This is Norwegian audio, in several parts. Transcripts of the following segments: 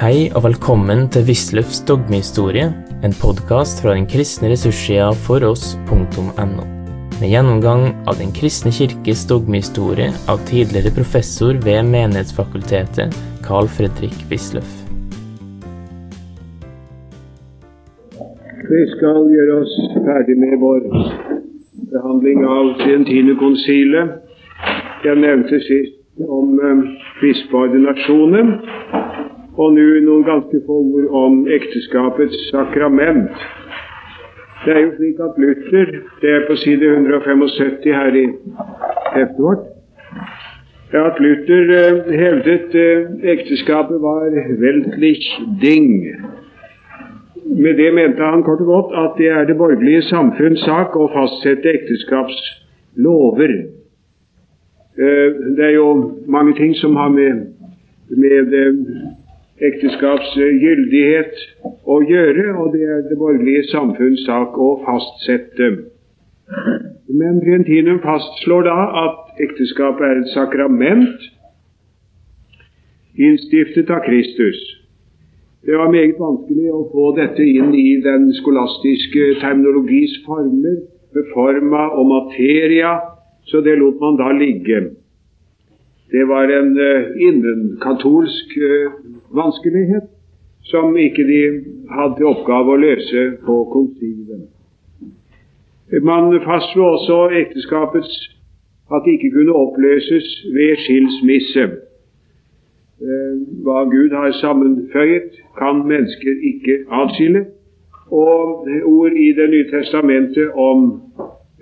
Hei og velkommen til Wisløffs dogmehistorie, en podkast fra den kristne ressurssida foross.no. Med gjennomgang av Den kristne kirkes dogmehistorie av tidligere professor ved Menighetsfakultetet, Carl Fredrik Wisløff. Vi skal gjøre oss ferdig med vår behandling av Trientinekonsilet. Jeg nevnte sist om eh, bispeordinasjonen, og nå noen ganske få ord om ekteskapets sakrament. Det er jo slik at Luther, det er på side 175 her i heftet vårt, at Luther eh, hevdet eh, ekteskapet var weltlich ding. Med det mente han kort og godt at det er det borgerlige samfunns sak å fastsette ekteskapslover. Eh, det er jo mange ting som har med, med eh, ekteskaps gyldighet å gjøre, og det er det borgerlige samfunns sak å fastsette. Men Trientinum fastslår da at ekteskapet er et sakrament innstiftet av Kristus. Det var meget vanskelig å få dette inn i den skolastiske terminologis former, med forma og materia, så det lot man da ligge. Det var en uh, innenkatolsk uh, vanskelighet som ikke de hadde til oppgave å løse på konsilet. Man fastslo også ekteskapets at det ikke kunne oppløses ved skilsmisse. Eh, hva Gud har sammenføyet, kan mennesker ikke atskille. Og ord i Det nye testamentet om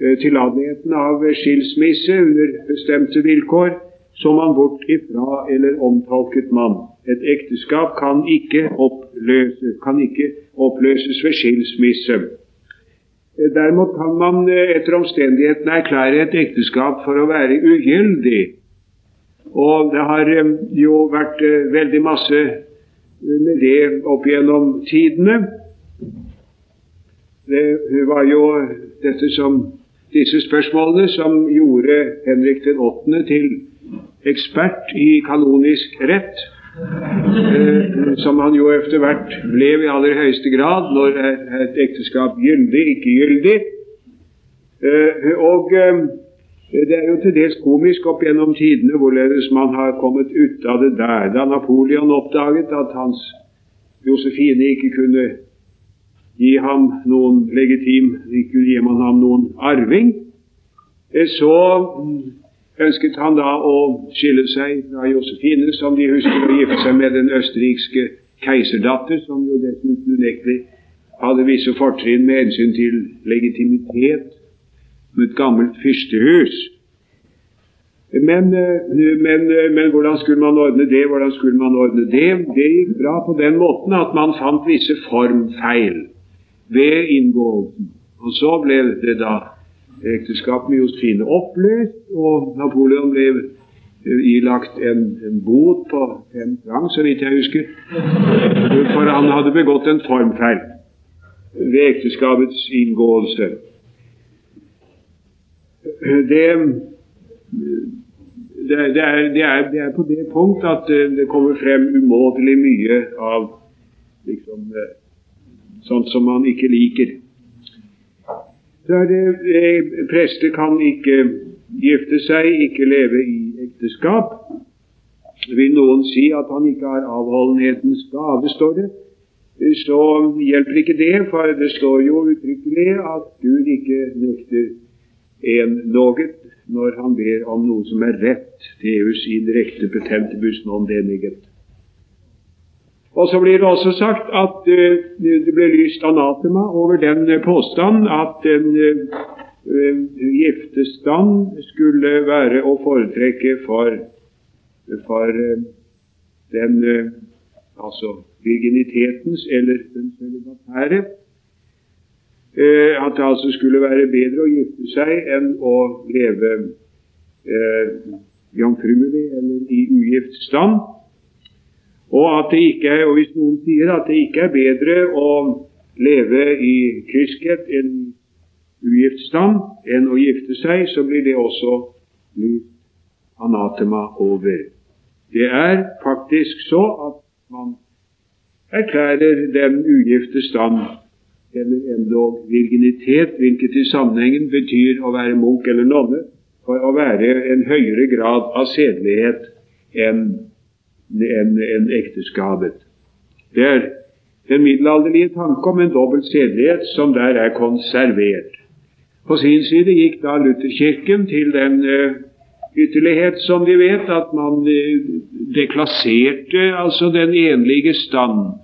eh, tillateligheten av skilsmisse under bestemte vilkår, så man bort ifra eller omtolket man. Et ekteskap kan ikke oppløses, kan ikke oppløses ved skilsmisse. Eh, Derimot kan man etter omstendighetene erklære et ekteskap for å være ugyldig og det har eh, jo vært eh, veldig masse eh, med det opp gjennom tidene. Det var jo dette som, disse spørsmålene som gjorde Henrik den 8. til ekspert i kanonisk rett. Som han jo etter hvert ble i aller høyeste grad når et ekteskap gyldig, ikke gyldig. og det er jo til dels komisk opp gjennom tidene hvorledes man har kommet ut av det der. Da Napoleon oppdaget at hans Josefine ikke kunne gi ham noen legitim ikke kunne gi ham noen arving, eh, så ønsket han da å skille seg fra Josefine, som de husker å gifte seg med den østerrikske keiserdatter, som jo dessuten unektelig hadde visse fortrinn med hensyn til legitimitet som et gammelt fyrstehus. Men, eh, men, eh, men, hvordan skulle man ordne det? Hvordan skulle man ordne det? Det gikk bra på den måten at man fant visse formfeil ved inngåelsen. Og så ble det da ekteskapet med Josefine oppløst, og Napoleon ble eh, ilagt en, en bot på fem franc, så vidt jeg husker, for han hadde begått en formfeil ved ekteskapets inngåelse det, det, det, er, det, er, det er på det punkt at det kommer frem umåtelig mye av liksom, eh, sånt som man ikke liker. Så er det, eh, Prester kan ikke gifte seg, ikke leve i ekteskap. Vil noen si at han ikke har avholdenhetens gave, står det, så hjelper ikke det, for det står jo uttrykkelig at Gud ikke nekter en noget når han ber om noe som er rett, Deus in recte petentibus non deniget. Og så blir det også sagt at uh, det ble lyst anatema over den påstanden påstand at en uh, giftestand skulle være å foretrekke for, for den altså virginitetens eller den celibatære Eh, at det altså skulle være bedre å gifte seg enn å leve eh, jomfruelig eller i ugift stand. Og at det ikke er, og hvis noen sier at det ikke er bedre å leve i kyskhet enn ugift stand enn å gifte seg, så blir det også lyst anatema over. Det er faktisk så at man erklærer den ugifte stand, eller endog virginitet, hvilket i sammenhengen betyr å være munk eller nonne, for å være en høyere grad av sedelighet enn en, en ekteskapet. Det er den middelalderlige tanke om en dobbelt sedelighet som der er konservert. På sin side gikk da Lutherkirken til den uh, ytterlighet, som de vet, at man uh, deklasserte altså den enlige stand.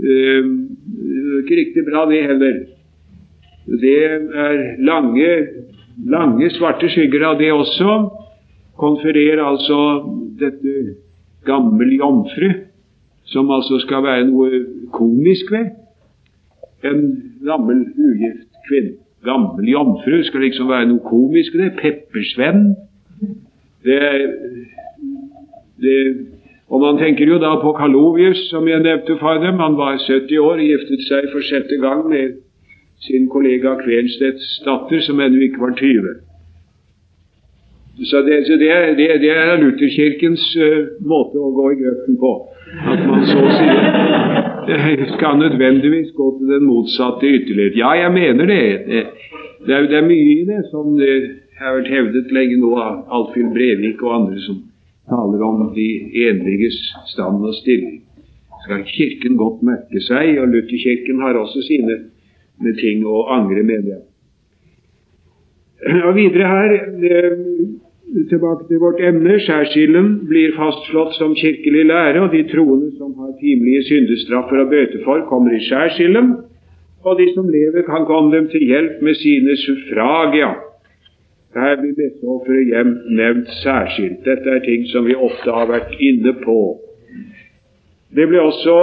Uh, ikke riktig bra, det heller. Det er lange lange, svarte skygger av det også, konfererer altså dette gammel jomfru, som altså skal være noe komisk ved. En gammel, ugift kvinne. Gammel jomfru skal liksom være noe komisk ved. Peppersvenn. Det, det, og man tenker jo da på Kalovius, som jeg nevnte for dem. Han var 70 år og giftet seg for sjette gang med sin kollega Kvenstedts datter, som ennå ikke var 20. Så det, så det, er, det, det er Lutherkirkens uh, måte å gå i grøften på. At man så sier skal nødvendigvis gå til den motsatte ytterlighet. Ja, jeg mener det. Det, er, det er, mye i det som det har vært hevdet lenge nå av Alfhild Brevik og andre som taler om de enliges stand og stilling. Skal Kirken godt merke seg, og Lutherkirken har også sine ting å angre, mener jeg. Og videre her, eh, tilbake til vårt emne. Skjærsilden blir fastslått som kirkelig lære, og de troende som har timelige syndestraffer å bøte for, kommer i skjærsilden. Og de som lever, kan komme dem til hjelp med sine suffragia. Her blir messeofferet hjem nevnt særskilt. Dette er ting som vi ofte har vært inne på. Det ble også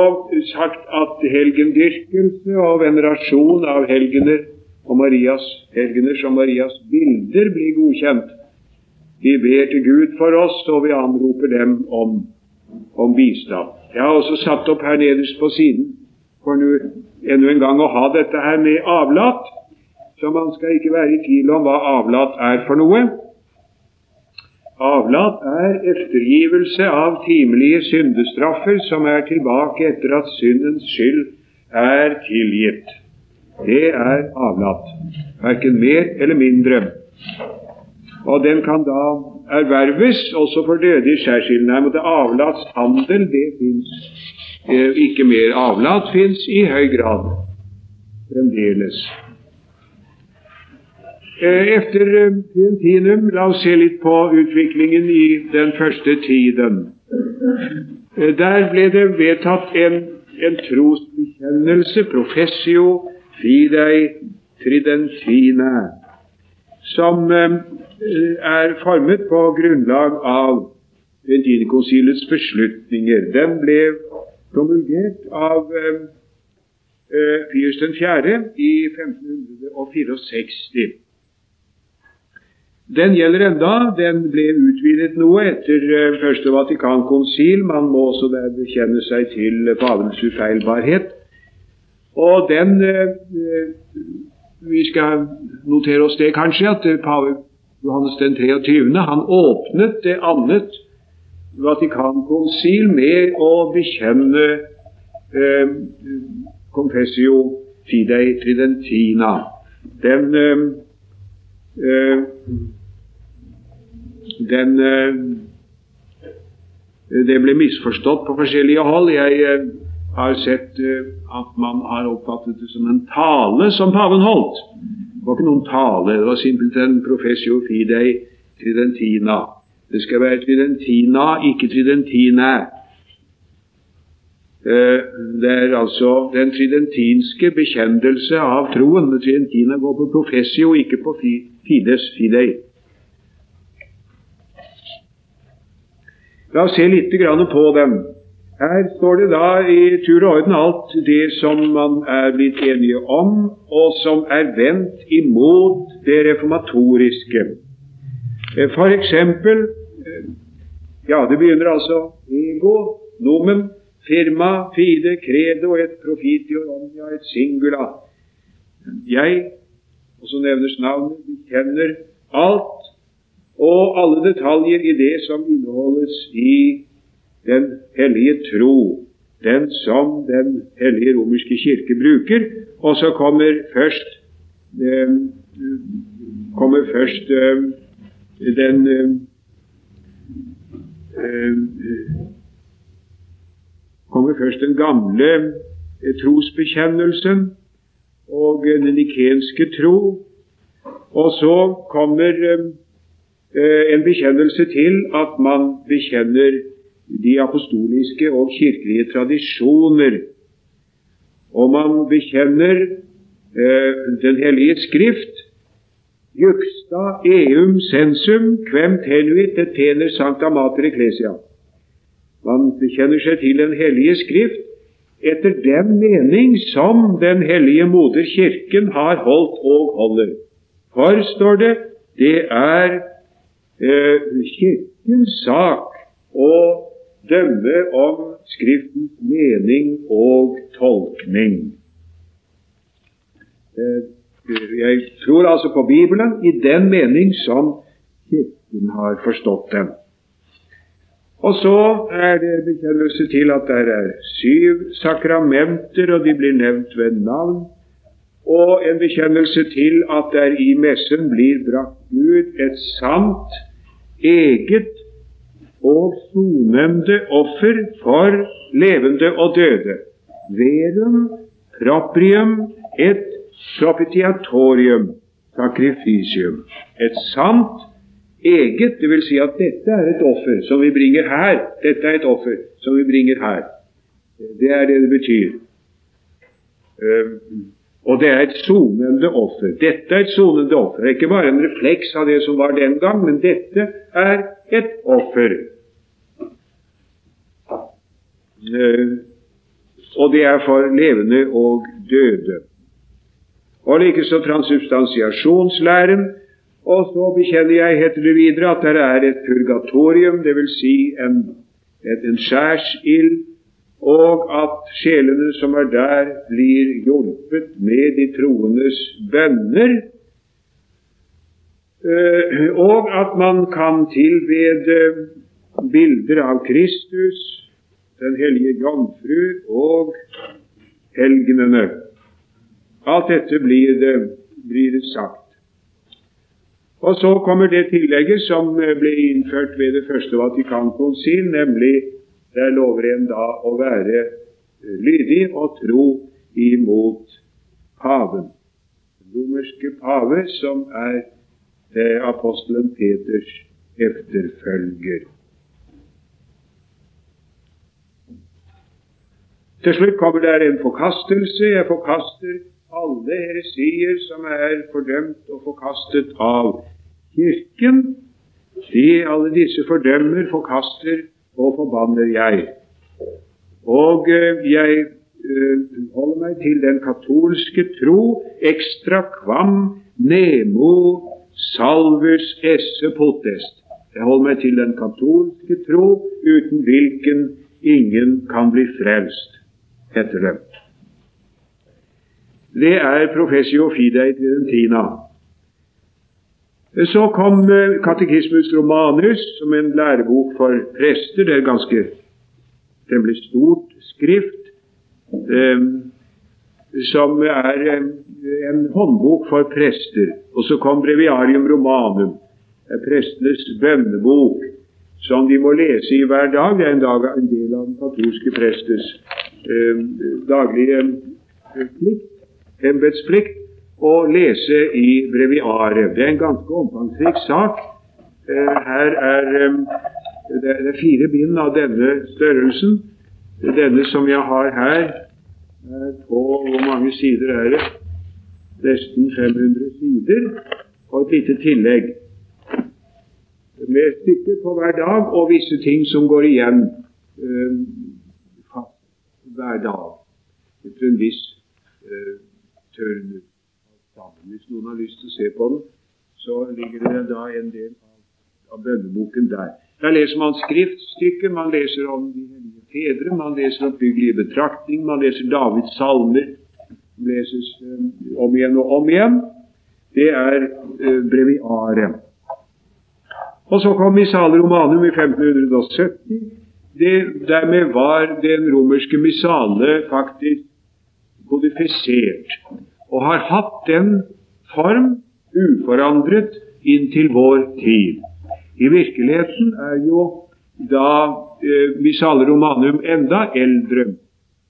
sagt at helgendyrkelse og venerasjon av helgener og Marias helgener som Marias bilder blir godkjent. Vi ber til Gud for oss, og vi anroper dem om, om bistand. Jeg har også satt opp her nederst på siden for nå enda en gang å ha dette her med avlat. Så man skal ikke være i tvil om hva avlat er for noe. Avlat er eftergivelse av timelige syndestraffer som er tilbake etter at syndens skyld er tilgitt. Det er avlat. Verken mer eller mindre. Og den kan da erverves også for døde i skjærsilden. Det avlatshandel, det fins eh, ikke mer. Avlat fins i høy grad fremdeles. Eh, etter eh, la oss se litt på utviklingen i den første tiden. Eh, der ble det vedtatt en, en trosbekjennelse, professio fidei tridentine, som er formet på grunnlag av Ventinekonsilets beslutninger. Den ble promulgert av Pius 4. i 1564. Den gjelder enda. Den ble utvidet noe etter første Vatikankonsil. Man må også der bekjenne seg til pavens ufeilbarhet. Og den Vi skal notere oss det kanskje, at pave Johannes den 23. han åpnet det annet Vatikankonsil med å bekjenne eh, confessio fidei tridentina. Den den eh, Det ble misforstått på forskjellige hold. Jeg eh, har sett eh, at man har oppfattet det som en tale som paven holdt. Det var ikke noen tale, det var simpelthen professio fidei tridentina. Det skal være tridentina, ikke tridentine. Det er altså den tridentinske bekjennelse av troen. Tridentina går på professio, ikke på fides fidei. La oss se litt på dem. Her står det da i tur og orden alt det som man er blitt enige om, og som er vendt imot det reformatoriske. Eh, for eksempel eh, Ja, det begynner altså ego, nomen, firma, fide, credo, et profitio omnia, et singula. Jeg, og så nevnes navnet, kjenner alt og alle detaljer i det som inneholdes i den hellige tro. den som Den hellige romerske kirke bruker, og så kommer først eh, kommer først eh, den eh, eh kommer først den gamle eh, trosbekjennelsen og den nikenske tro. Og så kommer eh, en bekjennelse til at man bekjenner de apostoliske og kirkelige tradisjoner. Og man bekjenner eh, Den hellige skrift. Juxta eum sensum quem tenuit et tener sancta mater ecclesia. Man bekjenner seg til Den hellige skrift etter den mening som Den hellige moder Kirken har holdt og holder. For, står det, det er eh, Kirkens sak å dømme om Skriftens mening og tolkning. Eh, jeg tror altså på Bibelen i den mening som Kirken har forstått den. Og så er det bekjennelse til at det er syv sakramenter, og de blir nevnt ved navn. Og en bekjennelse til at der i messen blir brakt ut et sant, eget og sonemde offer for levende og døde. Verum proprium et propitiatorium sacrificium. Et sant, eget. Vil si at dette er et offer som vi bringer her. Dette er et offer som vi bringer her. Det er det det betyr. Um, og det er et sonende offer. Dette er et sonende offer. Det er ikke bare en refleks av det som var den gang, men dette er et offer. Uh, og det er for levende og døde. Og likeså transubstansiasjonslæren og så bekjenner jeg, heter det videre, at det er et purgatorium, dvs. Si en, en skjærsild, og at sjelene som er der, blir hjulpet med de troendes bønner. Uh, og at man kan tilbede bilder av Kristus, Den hellige jomfru og helgenene. Alt dette blir det, blir det sagt. Og så kommer det tillegget som eh, ble innført ved det første Vatikankonsil, nemlig der lover en da å være eh, lydig og tro imot paven. Den romerske pave, som er eh, apostelen Peters efterfølger. Til slutt kommer det en forkastelse. Jeg forkaster alle heresier som er fordømt og forkastet av Kirken. De alle disse fordømmer, forkaster og forbanner jeg. Og uh, jeg uh, holder meg til den katolske tro extra quam nemo salvus esse potest. Jeg holder meg til den katolske tro uten hvilken ingen kan bli frelst, heter det det er professio fidei tridentina. Så kom eh, Katekismus romanus som en lærebok for prester. Det er ganske temmelig stort skrift, eh, som er en, en håndbok for prester. Og så kom Breviarium romanum, prestenes bønnebok, som de må lese i hver dag. Det er en, dag, en del av den katolske prestes eh, daglige plikt embetsplikt å lese i breviaret. Det er en ganske omfangsrik sak. Eh, her er det fire bind av denne størrelsen. Denne som jeg har her, er på Hvor mange sider er det? Nesten 500 sider. Og et lite tillegg. Med stykker på hver dag og visse ting som går igjen fast hver dag. Etter en viss uh, tørner sammen. Hvis noen har lyst til å se på den, så ligger det da en del av, bønneboken der. Der leser man skriftstykker, man leser om de hellige fedre, man leser oppbyggelige betraktning, man leser Davids salmer. som leses um, om igjen og om igjen. Det er uh, breviaret. Og så kom Missale Romanum i 1570. det, dermed var den romerske missale faktisk kodifisert, og har hatt den form uforandret inntil vår tid. I virkeligheten er jo da eh, Missale Romanum enda eldre.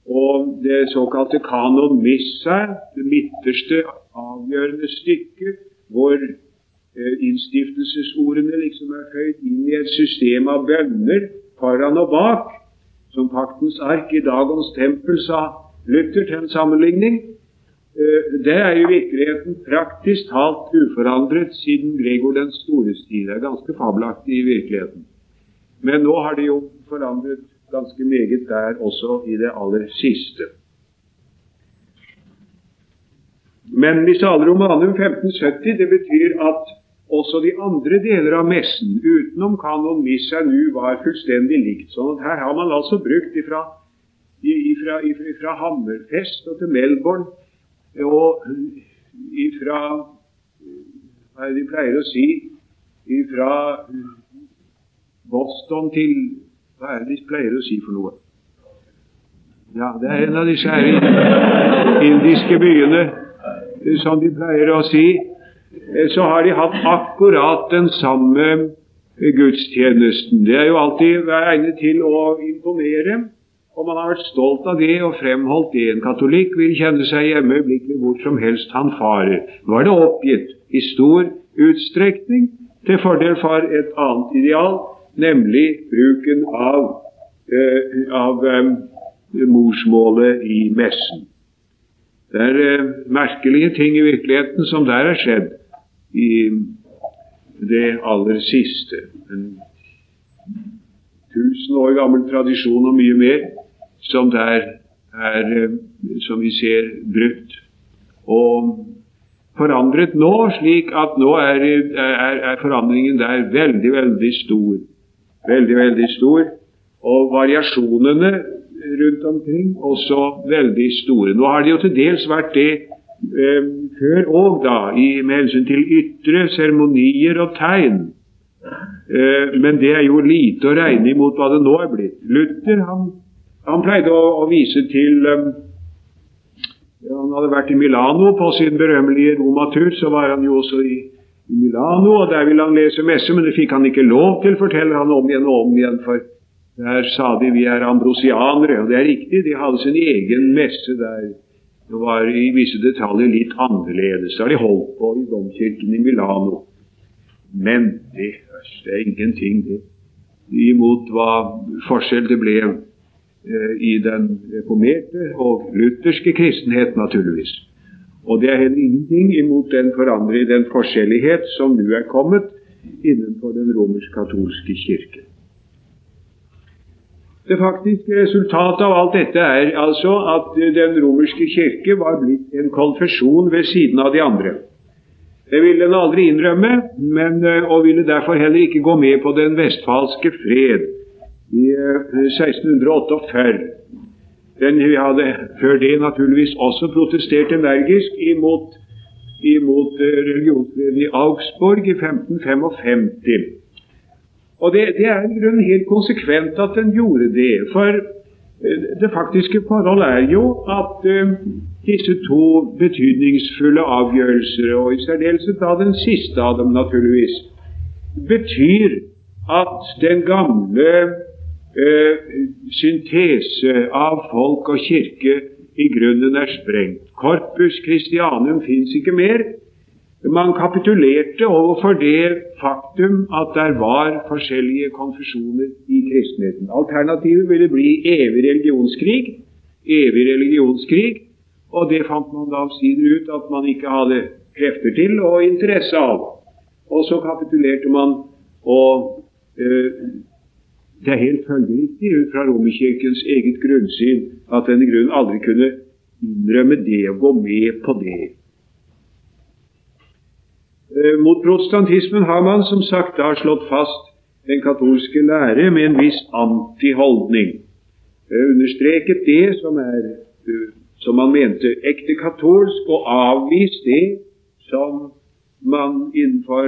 Og det såkalte kanon missa, det midterste avgjørende stykket, hvor eh, innstiftelsesordene liksom er føyd inn i et system av bønner foran og bak, som paktens ark i dagens tempel, sa Luther til en sammenligning. Eh, det er jo virkeligheten praktisk talt uforandret siden Gregor den stores tid. Det er ganske fabelaktig i virkeligheten. Men nå har det jo forandret ganske meget der også i det aller siste. Men Missale Romanum 1570 det betyr at også de andre deler av messen utenom kanon missa nu var fullstendig likt. sånn at her har man altså brukt ifra, ifra, ifra, ifra Hammerfest og til Melbourne og ifra Hva er det de pleier å si? Ifra Boston til Hva er det de pleier å si for noe? Ja, det er en av disse her indiske byene som de pleier å si. Så har de hatt akkurat den samme gudstjenesten. Det er jo alltid egnet til å imponere. Og man har vært stolt av det og fremholdt det. En katolikk vil kjenne seg hjemme øyeblikkelig hvor som helst han farer. Nå er det oppgitt i stor utstrekning til fordel for et annet ideal, nemlig bruken av, eh, av eh, morsmålet i messen. Det er eh, merkelige ting i virkeligheten som der er skjedd i det aller siste. En tusen år gammel tradisjon og mye mer som der er, eh, som vi ser, brutt. Og forandret nå, slik at nå er, er, er, forandringen der veldig, veldig stor. Veldig, veldig stor. Og variasjonene rundt omkring også veldig store. Nå har det jo til dels vært det eh, før òg, da, i, med hensyn til ytre seremonier og tegn. Eh, men det er jo lite å regne imot hva det nå er blitt. Luther han han pleide å, å vise til um, Han hadde vært i Milano på sin berømmelige romatur. Så var han jo også i, i, Milano, og der ville han lese messe, men det fikk han ikke lov til, forteller han om igjen og om igjen. For der sa de vi er ambrosianere, og det er riktig. De hadde sin egen messe der. Det var i visse detaljer litt annerledes. Det har de holdt på i domkirken i Milano. Men det, det er ingenting, det, imot hva forskjell det ble i den reformerte og lutherske kristenhet, naturligvis. Og det er heller ingenting imot den forandring, den forskjellighet som nå er kommet innenfor den romersk-katolske kirke. Det faktiske resultatet av alt dette er altså at den romerske kirke var blitt en konfesjon ved siden av de andre. Det ville den aldri innrømme, men, eh, og ville derfor heller ikke gå med på den vestfalske fred i 1648. Eh, Den vi hadde før det naturligvis også protestert energisk imot, imot eh, religionsfreden i Augsburg i 1555. Og det, det er i grunnen helt konsekvent at den gjorde det. For eh, det faktiske forhold er jo at uh, disse to betydningsfulle avgjørelser, og i særdeleshet da den siste av dem, naturligvis, betyr at den gamle eh, syntese av folk og kirke i grunnen er sprengt. Corpus Christianum fins ikke mer. Man kapitulerte overfor det faktum at der var forskjellige konfesjoner i kristenheten. Alternativet ville bli evig religionskrig. Evig religionskrig. Og det fant man da omsider ut at man ikke hadde krefter til og interesse av. Og så kapitulerte man og øh, det er helt følgeriktig ut fra Romerkirkens eget grunnsyn at den i grunnen aldri kunne innrømme det og gå med på det. Eh, mot protestantismen har man som sagt da slått fast den katolske lære med en viss antiholdning. Understreket det som, er, eh, som man mente ekte katolsk, og avvist det som man innenfor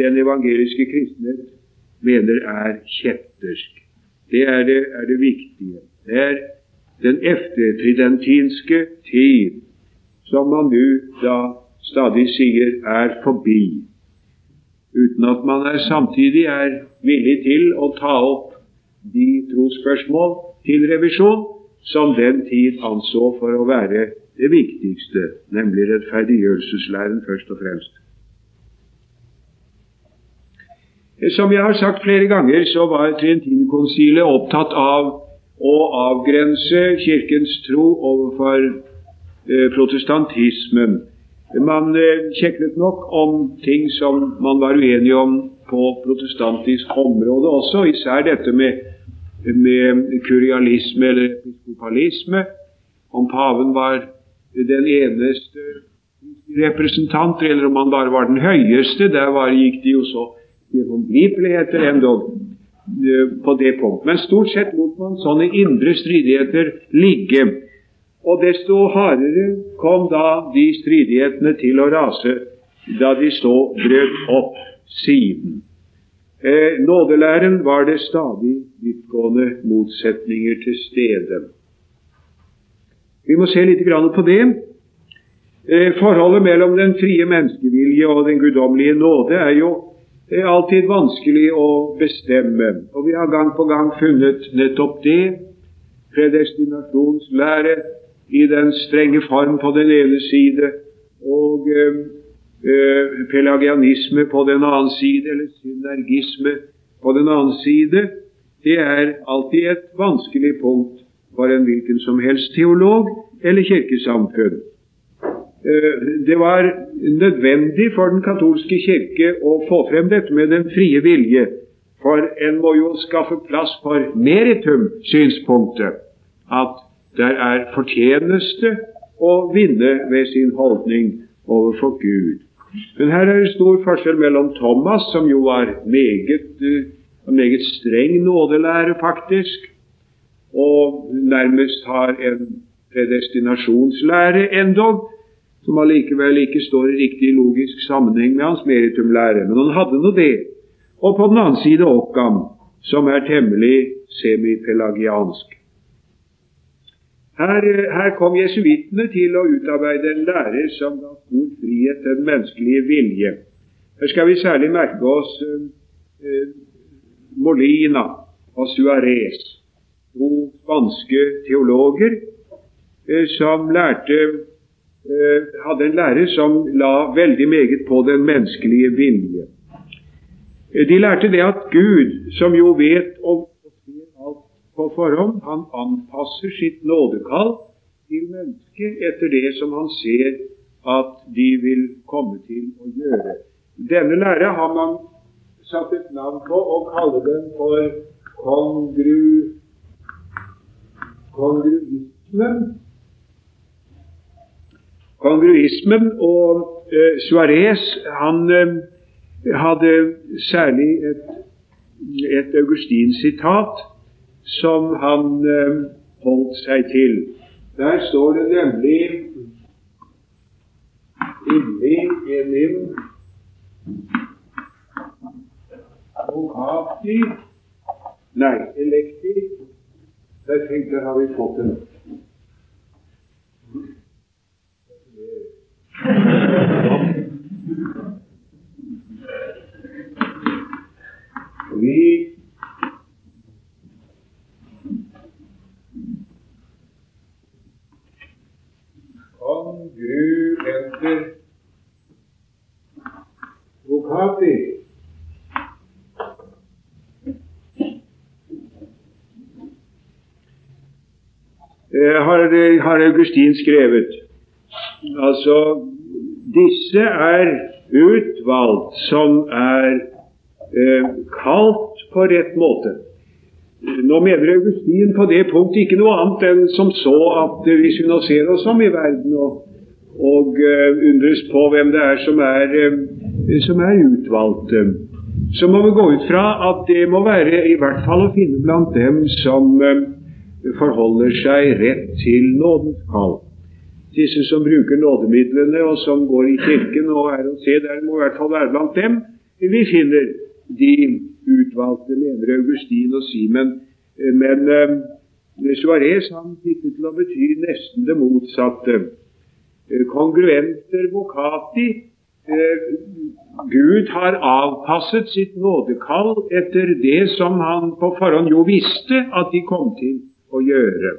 den evangeliske kristenhet mener er kjettersk. Det er det, er det viktige. Det er den eftertridentinske tid, som man nå da stadig sier er forbi, uten at man er, samtidig er villig til å ta opp de trosspørsmål til revisjon som den tid anså for å være det viktigste, nemlig rettferdiggjørelseslæren først og fremst. Som jeg har sagt flere ganger, så var Trientinekonsilet opptatt av å avgrense Kirkens tro overfor eh, protestantismen. Man eh, kjeklet nok om ting som man var uenig om på protestantisk område også, især dette med, med kurialisme eller episkopalisme. Om paven var den eneste representant, eller om han bare var den høyeste. Der var, gikk de jo så håndgripeligheter endog eh, på det punkt. Men stort sett lot man sånne indre stridigheter ligge. Og desto hardere kom da de stridighetene til å rase da de så brøt opp siden. Eh, nådelæren var det stadig dyptgående motsetninger til stede. Vi må se litt på det. Eh, forholdet mellom den frie menneskevilje og den guddommelige nåde er jo det er alltid vanskelig å bestemme, og vi har gang på gang funnet nettopp det. Predestinasjonslære i den strenge form på den ene side, og eh, pelagianisme på den annen side, eller synergisme på den annen side. Det er alltid et vanskelig punkt for en hvilken som helst teolog eller kirkesamfunn. Eh, det var nødvendig for den katolske kirke å få frem dette med den frie vilje, for en må jo skaffe plass for meritum-synspunktet, at der er fortjeneste å vinne ved sin holdning overfor Gud. Men her er det stor forskjell mellom Thomas, som jo var meget, uh, meget streng nådelære, faktisk, og nærmest har en predestinasjonslære endog, som allikevel ikke står i riktig logisk sammenheng med hans meritumlære. Men han hadde nå det. Og på den annen side Occam, som er temmelig semipelagiansk. Her, her kom jesuittene til å utarbeide en lære som ga stor frihet til den menneskelige vilje. Her skal vi særlig merke oss eh, eh Molina og Suárez, to spanske teologer eh, som lærte Eh, hadde en lærer som la veldig meget på den menneskelige vilje. Eh, de lærte det at Gud, som jo vet ser alt på forhånd, han anpasser sitt nådekall til mennesket etter det som han ser at de vil komme til å gjøre. Denne lære har man satt et navn på og kaller den for kongru, kongruismen. Kongruismen og eh, Suárez han eh, hadde særlig et, et Augustin-sitat som han eh, holdt seg til. Der står det nemlig inni enim vocati Nei, elekti. Der tenkte jeg har vi fått den. Vi congruenter vokati. Har, har Augustin skrevet. Altså, disse er utvalgt som er eh, kalt på rett måte. Nå mener Augustin på det punktet ikke noe annet enn som så at hvis vi nå ser oss om i verden og, og uh, undres på hvem det er som er, uh, som er utvalgt, så må vi gå ut fra at det må være i hvert fall å finne blant dem som uh, forholder seg rett til nådens kall disse som bruker nådemidlene, og som går i kirken og er å se der, må i hvert fall være blant dem. Vi finner de utvalgte, mener Augustin og Simen. Men Suarez han fikk det til å bety nesten det motsatte. Kongruenter vocati Gud har avpasset sitt nådekall etter det som han på forhånd jo visste at de kom til å gjøre.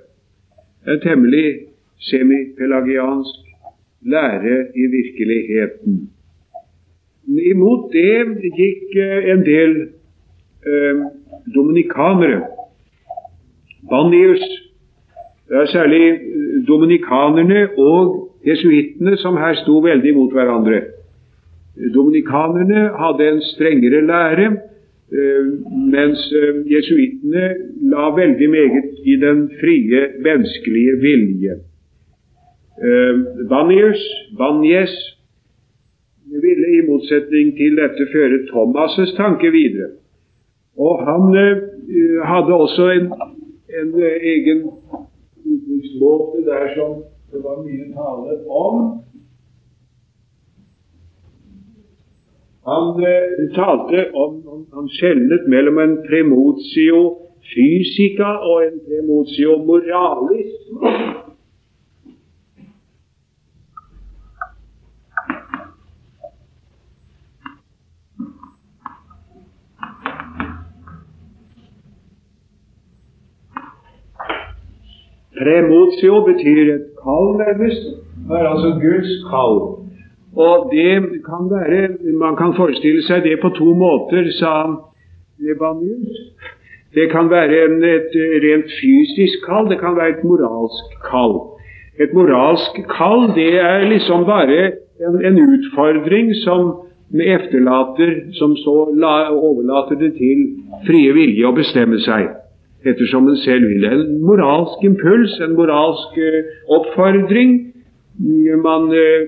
En temmelig semipelagiansk lære i virkeligheten. Imot det gikk eh, en del eh, dominikanere. Bannius, det er særlig eh, dominikanerne og jesuittene som her sto veldig mot hverandre. Dominikanerne hadde en strengere lære, eh, mens jesuittene la veldig meget i den frie, menneskelige vilje. Bannius, Banjes, ville i motsetning til dette føre Thomas' tanke videre. Og han uh, hadde også en, en uh, egen uttrykksmåte der som det var mye tale om. Han uh, talte om, om Han skjelnet mellom en premotio fysica og en premotio moralis. Premotio betyr et kall, nærmest. Det er altså Guds kall. Og det kan være Man kan forestille seg det på to måter, sa Nebanius. Det kan være et rent fysisk kall, det kan være et moralsk kall. Et moralsk kall det er liksom bare en, en utfordring som efterlater, som så la, overlater det til frie vilje å bestemme seg ettersom en selv vil. En moralsk impuls, en moralsk uh, oppfordring. Man, uh,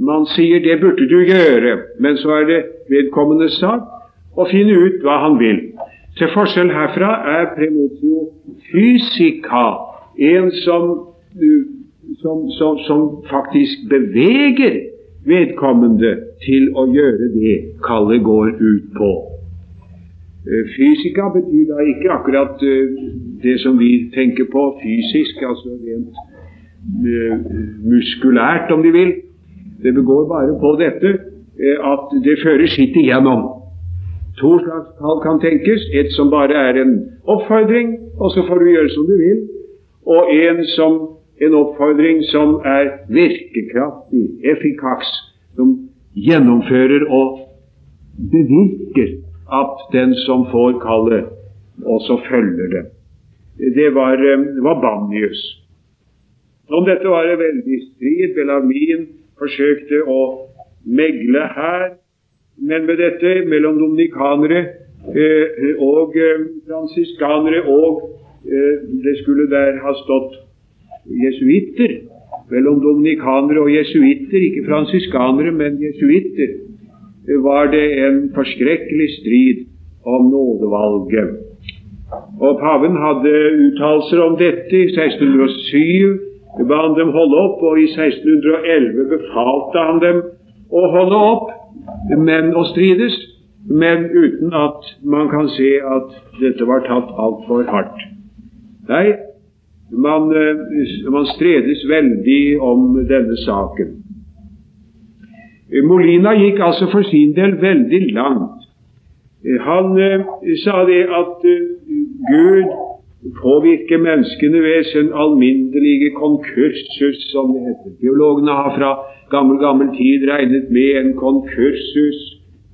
man, sier 'det burde du gjøre', men så er det vedkommende sak å finne ut hva han vil. Til forskjell herfra er premotio fysica en som, uh, som, som, som faktisk beveger vedkommende til å gjøre det kallet går ut på. Eh, Fysika betyr da ikke akkurat eh, det som vi tenker på fysisk, altså rent eh, muskulært, om de vil. Det begår bare på dette at det fører sitt igjennom. To slags tall kan tenkes. Et som bare er en oppfordring, og så får du gjøre som du vil. Og en, som, en oppfordring som er virkekraftig, effikaks, som gjennomfører og bevirker at den som får kallet, også følger det. Det var, eh, det var Bannius. Om dette var det veldig strid. Bellarmin forsøkte å megle her, men med dette mellom dominikanere eh, og eh, fransiskanere og eh, Det skulle der ha stått jesuitter. Mellom dominikanere og jesuitter, ikke fransiskanere, men jesuitter var det en forskrekkelig strid om nådevalget. Og Paven hadde uttalelser om dette i 1607. ba han dem holde opp, og i 1611 befalte han dem å holde opp men å strides, men uten at man kan se at dette var tatt altfor hardt. Nei, man, eh, man stredes veldig om denne saken. Molina gikk altså for sin del veldig langt. Han eh, sa det at eh, Gud påvirker menneskene ved sin alminnelige konkursus, som det heter. Teologene har fra gammel, gammel tid regnet med en konkursus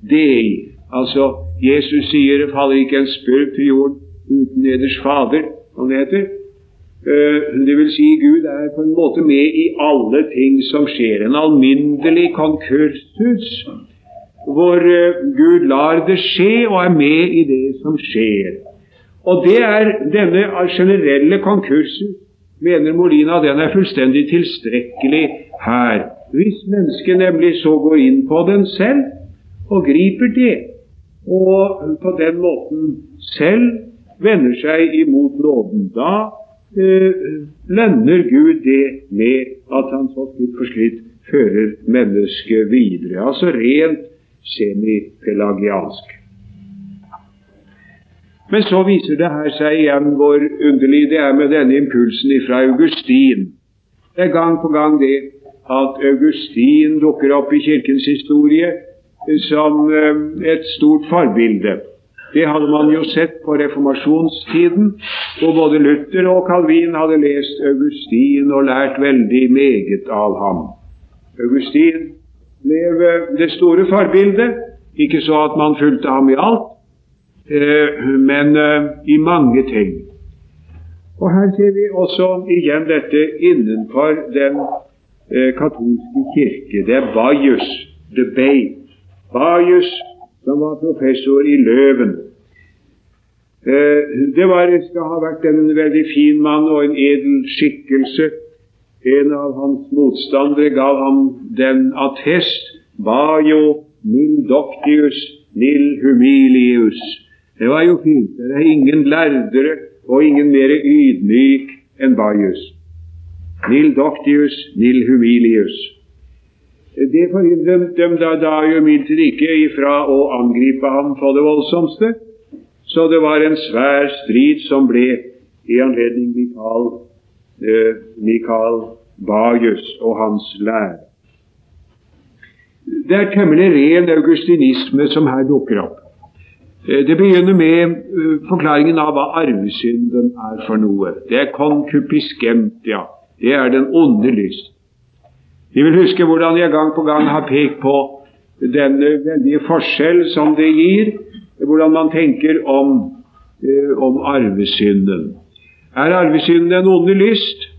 dei. Altså, Jesus sier det faller ikke en spurv til jorden uten eders Fader, som det heter. Eh, det vil si, Gud er på en måte med i alle ting som skjer. En alminnelig konkursus hvor eh, Gud lar det skje og er med i det som skjer. Og det er denne generelle konkursen, mener Molina, den er fullstendig tilstrekkelig her. Hvis mennesket nemlig så går inn på den selv og griper det, og på den måten selv vender seg imot nåden, da lønner Gud det med at han så skritt for skritt fører mennesket videre. Altså rent semipelagiansk. Men så viser det her seg igjen hvor underlig det er med denne impulsen fra Augustin. Det er gang på gang det at Augustin dukker opp i kirkens historie som eh, et stort forbilde. Det hadde man jo sett på reformasjonstiden, hvor både Luther og Calvin hadde lest Augustin og lært veldig meget av ham. Augustin ble det store forbildet, ikke så at man fulgte ham i alt, eh, men eh, i mange ting. Og Her ser vi også igjen dette innenfor den katolske kirke. Det er Bajus debate. Bajus som var professor i Løven. Eh, det var, skal ha vært en veldig fin mann og en edel skikkelse. En av hans motstandere gav ham den attest Bajo nil doctius nil humilius. Det var jo fint. Det er ingen lærdere og ingen mer ydmyk enn Bajus. Nil doctius nil humilius. Det forhindret dem da, da imidlertid ikke ifra å angripe ham på det voldsomste. Så det var en svær strid som ble i anledning Mikael, eh, Mikael Bajus og hans lære. Det er temmelig ren augustinisme som her dukker opp. Eh, det begynner med uh, forklaringen av hva arvesynden er for noe. Det er konkupiskentia. Det er den onde lyst. De vil huske hvordan jeg gang på gang har pekt på den veldige forskjell som det gir, hvordan man tenker om, eh, om arvesynden. Er arvesynden en onde lyst?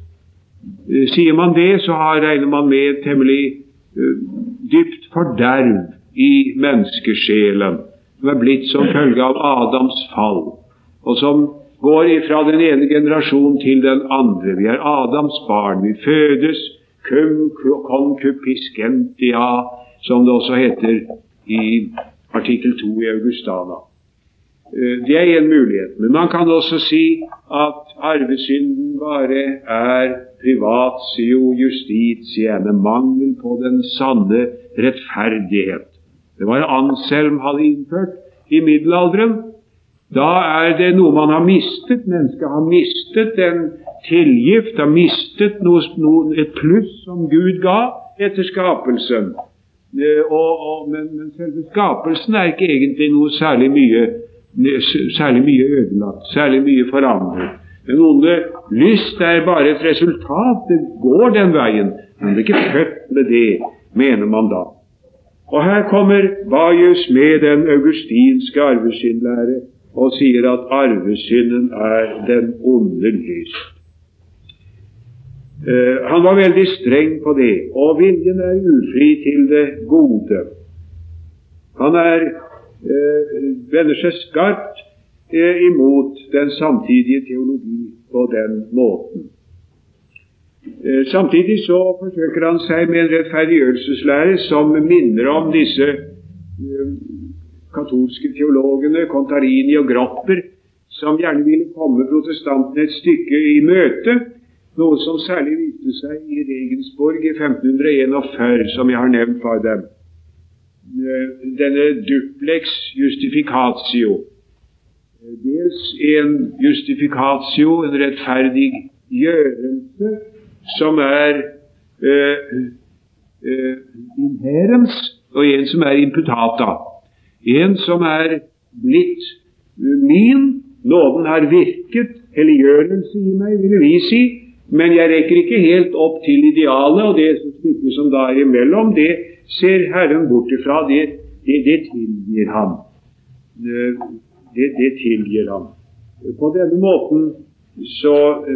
Eh, sier man det, så har, regner man med et temmelig eh, dypt forderv i menneskesjelen, som er blitt som følge av Adams fall, og som går ifra den ene generasjonen til den andre. Vi er Adams barn. Vi fødes cum concupiscentia, som det også heter i artikkel 2 i Augustana. Eh, det er én mulighet. Men man kan også si at arvesynden bare er privatio justitiene, mangel på den sanne rettferdighet. Det var Anselm hadde innført i middelalderen. Da er det noe man har mistet. Mennesket har mistet den tilgift, har mistet noe, noe, et pluss som Gud ga etter skapelsen. Eh, og, og, men, men, selve skapelsen er ikke egentlig noe særlig mye, særlig mye ødelagt, særlig mye forandret. Den onde lyst er bare et resultat. Det går den veien. Men det er ikke født med det, mener man da. Og her kommer Bajus med den augustinske arvesyndlære og sier at arvesynden er den onde lyst. Uh, han var veldig streng på det, og viljen er ufri til det gode. Han er, uh, vender seg skarpt uh, imot den samtidige teologi på den måten. Samtidig så forsøker han seg med en rettferdiggjørelseslære som minner om disse katolske teologene, Contarini og Grapper, som gjerne ville komme protestantene et stykke i møte, noe som særlig viste seg i Regensborg i 1541, som jeg har nevnt for dem. Eh, denne duplex justificatio. Dels en justificatio, en rettferdig gjørelse, som er uh, uh, inherens, og en som er imputata. En som er blitt min. Nåden har virket, helliggjørelse i meg, ville vi si. Men jeg rekker ikke helt opp til idealet, og det stykket som da er imellom, det ser Herren bort ifra. Det, det, det tilgir ham. Det, det, tilgir ham. På denne måten så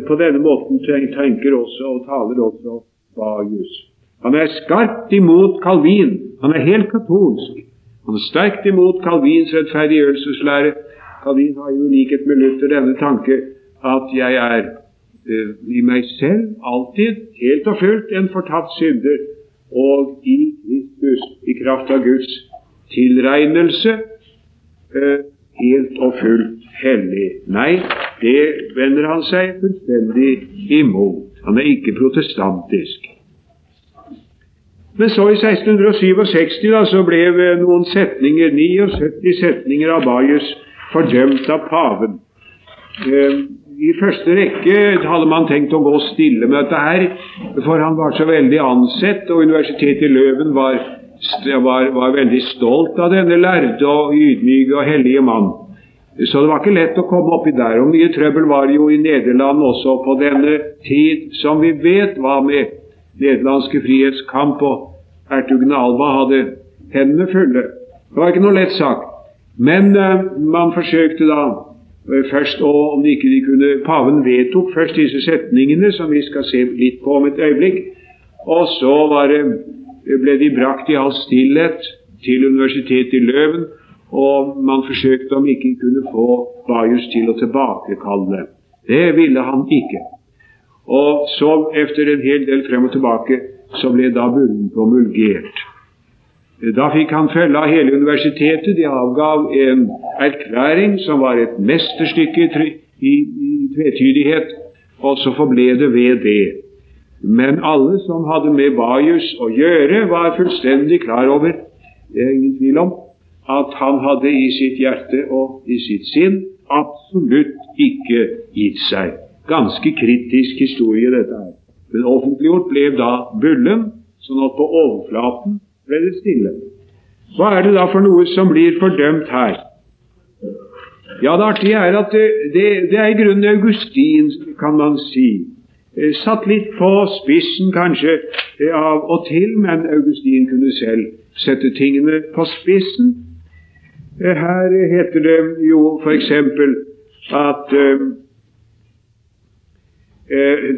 på denne måten tenker også og taler også Bajus. Han er skarpt imot Calvin. Han er helt katolsk. Han er sterkt imot Calvins rettferdiggjørelseslære. Calvin har jo i likhet med Luther denne tanke at jeg er i meg selv alltid helt og fullt en fortapt synder, og i Kristus, i kraft av Guds tilregnelse, uh, helt og fullt hellig. Nei, det vender han seg fullstendig imot. Han er ikke protestantisk. Men så i 1667 da, så ble noen setninger, 79 setninger av Bajus fordømt av paven. I første rekke hadde man tenkt å gå stille med dette her, for han var så veldig ansett, og Universitetet i Løven var, var, var veldig stolt av denne lærde og ydmyke og hellige mann. Så det var ikke lett å komme oppi der. Og mye trøbbel var jo i Nederland også på denne tid, som vi vet var med nederlandske frihetskamp, og hertugen Alva hadde hendene fulle. Det var ikke noe lett sak. Men uh, man forsøkte da først og om ikke de kunne Paven vedtok først disse setningene, som vi skal se litt på om et øyeblikk. Og så det, ble de brakt i all stillhet til universitetet i Løven og man forsøkte om ikke kunne få Bajus til å tilbakekalle. Det ville han ikke. Og så, etter en hel del frem og tilbake, så ble da bullen promulgert. Da fikk han følge av hele universitetet. De avgav en erklæring som var et mesterstykke i, tvetydighet, og så forble det ved det. Men alle som hadde med Bajus å gjøre, var fullstendig klar over, det er ingen tvil om, at han hadde i sitt hjerte og i sitt sinn absolutt ikke gitt seg. Ganske kritisk historie, dette her. Men offentliggjort ble da bullen, sånn at på overflaten ble det stille. Hva er det da for noe som blir fordømt her? Ja, det artige er at det, det, det er i grunnen Augustin, kan man si. Eh, satt litt på spissen kanskje eh, av og til, men Augustin kunne selv sette tingene på spissen. Eh, her heter det jo f.eks. at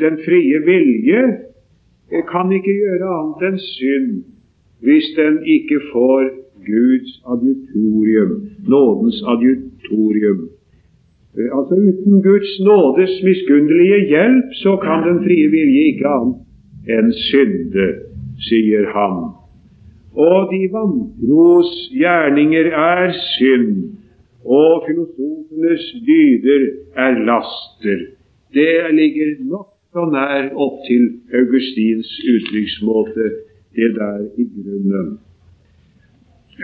den frie vilje kan ikke gjøre annet enn synd hvis den ikke får Guds adjutorium, nådens adjutorium. Altså Uten Guds nådes miskunnelige hjelp så kan den frie vilje ikke annet enn synde, sier han. Og de vantros gjerninger er synd, og filosofenes dyder er laster. Det ligger nokså nær opp til Augustins uttrykksmåte, det der i grunnen.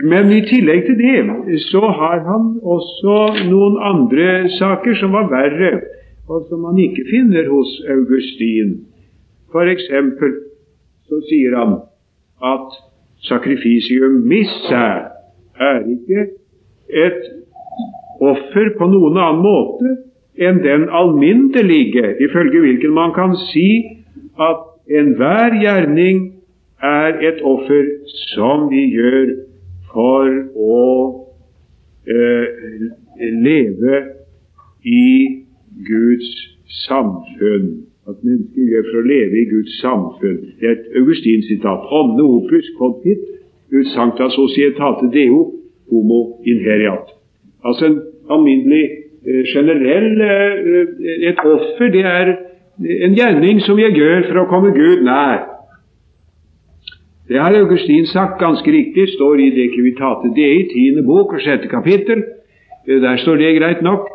Men i tillegg til det så har han også noen andre saker som var verre, og som man ikke finner hos Augustin. For eksempel så sier han at Sakrifisium missa er ikke et offer på noen annen måte enn den alminnelige, ifølge hvilken man kan si at enhver gjerning er et offer som vi gjør for å eh, leve i Guds samfunn at mennesker gjør for å leve i Guds samfunn. Det er et Augustin-sitat. Omne opus contit ut sancta societate deo homo inheriat. Altså en alminnelig eh, generell eh, Et offer, det er en gjerning som jeg gjør for å komme Gud nær. Det har Augustin sagt ganske riktig, står i De Civitate Dei, tiende bok og sjette kapittel. Eh, der står det greit nok.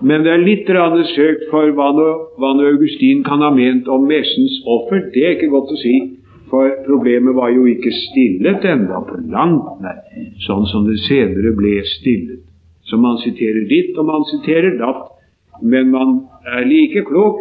Men det er litt søkt for hva nå, hva nå Augustin kan ha ment om messens offer. Det er ikke godt å si, for problemet var jo ikke stillet enda på langt nær, sånn som det senere ble stillet. Så man siterer ditt, og man siterer datt. Men man er like klok.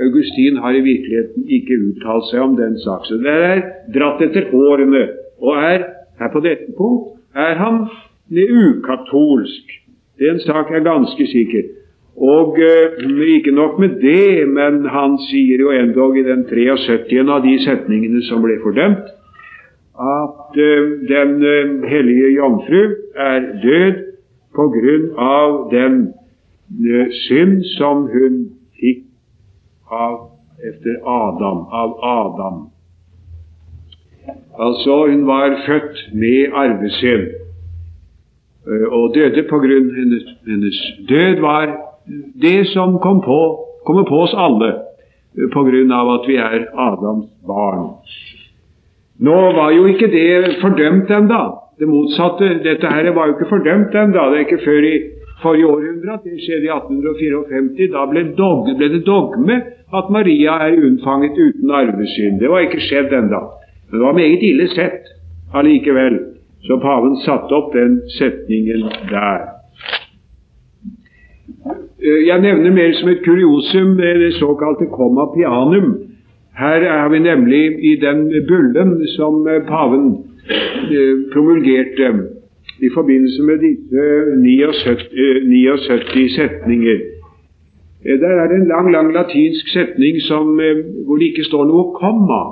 Augustin har i virkeligheten ikke uttalt seg om den sak. Så det er dratt etter årene. Og er, her på dette punkt er han ukatolsk. Den sak er ganske sikker. Og eh, ikke nok med det, men han sier jo endog i den 73. av de setningene som ble fordømt, at eh, den eh, hellige jomfru er død på grunn av den eh, synd som hun fikk av, efter Adam, av Adam. Altså, hun var født med arvesynd eh, og døde på grunn hennes, hennes død var det som kom på, kommer på oss alle eh, på grunn av at vi er Adams barn. Nå var jo ikke det fordømt enda. Det motsatte. Dette her var jo ikke fordømt enda. Det er ikke før i forrige århundre at det skjedde i 1854. Da ble, dog, ble, det dogme at Maria er unnfanget uten arvesynd. Det var ikke skjedd enda. Men det var meget ille sett allikevel. Så paven satte opp den setningen der. Jeg nevner mer som et kuriosum det såkalte comma pianum. Her er vi nemlig i den bullen som paven promulgerte i forbindelse med disse 79, 79 setninger. Der er det en lang, lang latinsk setning som, hvor det ikke står noe komma.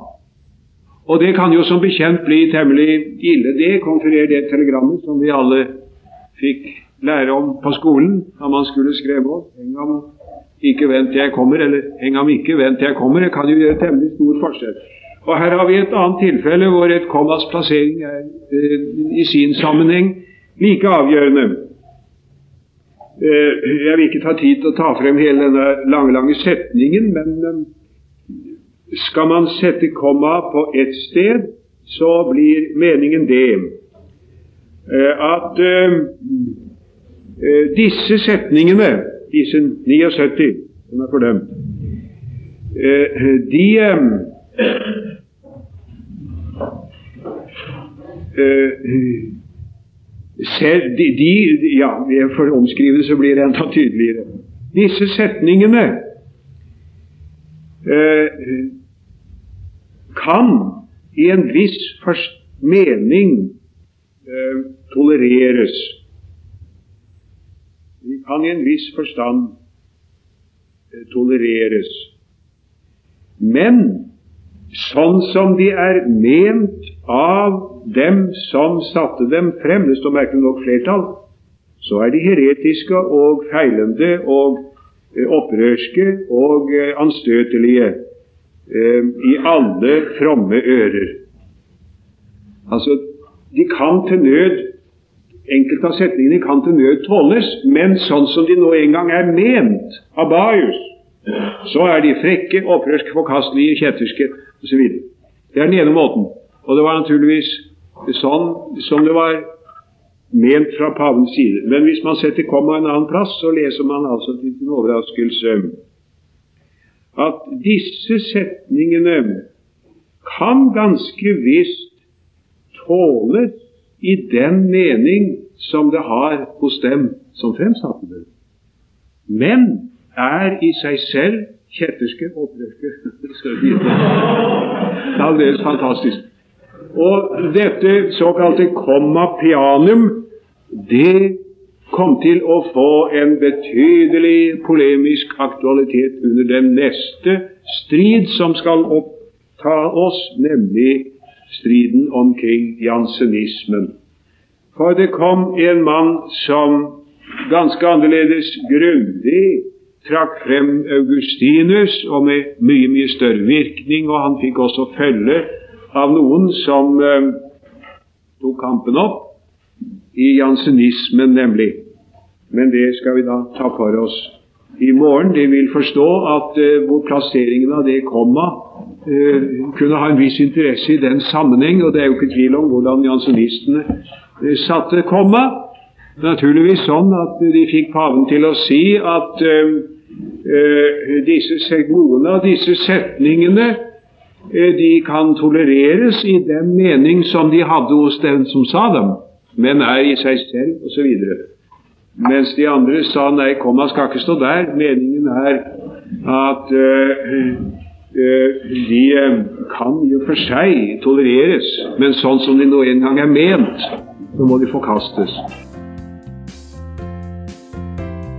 Og det kan jo som bekjent bli temmelig ille, det. konfererer det telegrammet som vi alle fikk lære om på skolen da man skulle skrive opp. Heng ham ikke, vent til jeg kommer, eller heng ham ikke, vent til jeg kommer. Det kan jo gjøre temmelig stor forskjell. Og Her har vi et annet tilfelle hvor et kommas plassering er eh, i sin sammenheng like avgjørende. Eh, jeg vil ikke ta tid til å ta frem hele denne lange, lange setningen, men eh, skal man sette komma på ett sted, så blir meningen det eh, at eh, eh, disse setningene, disse 79 som er fordømt, de selv, de, de, ja, For å omskrive det så blir det enda tydeligere. Disse setningene eh, kan i en viss mening eh, tolereres. De kan i en viss forstand eh, tolereres. Men sånn som de er ment av dem som satte dem frem, det står merkelig nok flertall, så er de heretiske og feilende og eh, opprørske og eh, anstøtelige eh, i alle fromme ører. Altså, de kan til nød Enkelte av setningene kan til nød tåles, men sånn som de nå en gang er ment av Baius, så er de frekke, opprørske, forkastelige, kjetterske osv. Det er den ene måten. Og det var naturligvis sånn som det var ment fra pavens side. Men hvis man setter komma en annen plass, så leser man altså til sin overraskelse at disse setningene kan ganske visst tåles i den mening som det har hos dem som fremsatte det, men er i seg selv kjetterske og opprørske. Aldeles fantastisk. Og dette såkalte komma pianum, det kom til å få en betydelig polemisk aktualitet under den neste strid som skal oppta oss, nemlig striden omkring jansenismen. For det kom en mann som ganske annerledes grundig trakk frem Augustinus, og med mye, mye større virkning, og han fikk også følge av noen som eh, tok kampen opp, i jansenismen nemlig. Men det skal vi da ta for oss i morgen. De vil forstå at eh, hvor plasseringen av det komma eh, kunne ha en viss interesse i den sammenheng, og det er jo ikke tvil om hvordan jansenistene eh, satte komma. Naturligvis sånn at de fikk paven til å si at eh, disse, noen av disse setningene Eh, de kan tolereres i den mening som de hadde hos den som sa dem, men er i seg selv osv. Mens de andre sa nei, komma skal ikke stå der. Meningen er at uh, de kan i og for seg tolereres, men sånn som de nå engang er ment, så må de forkastes.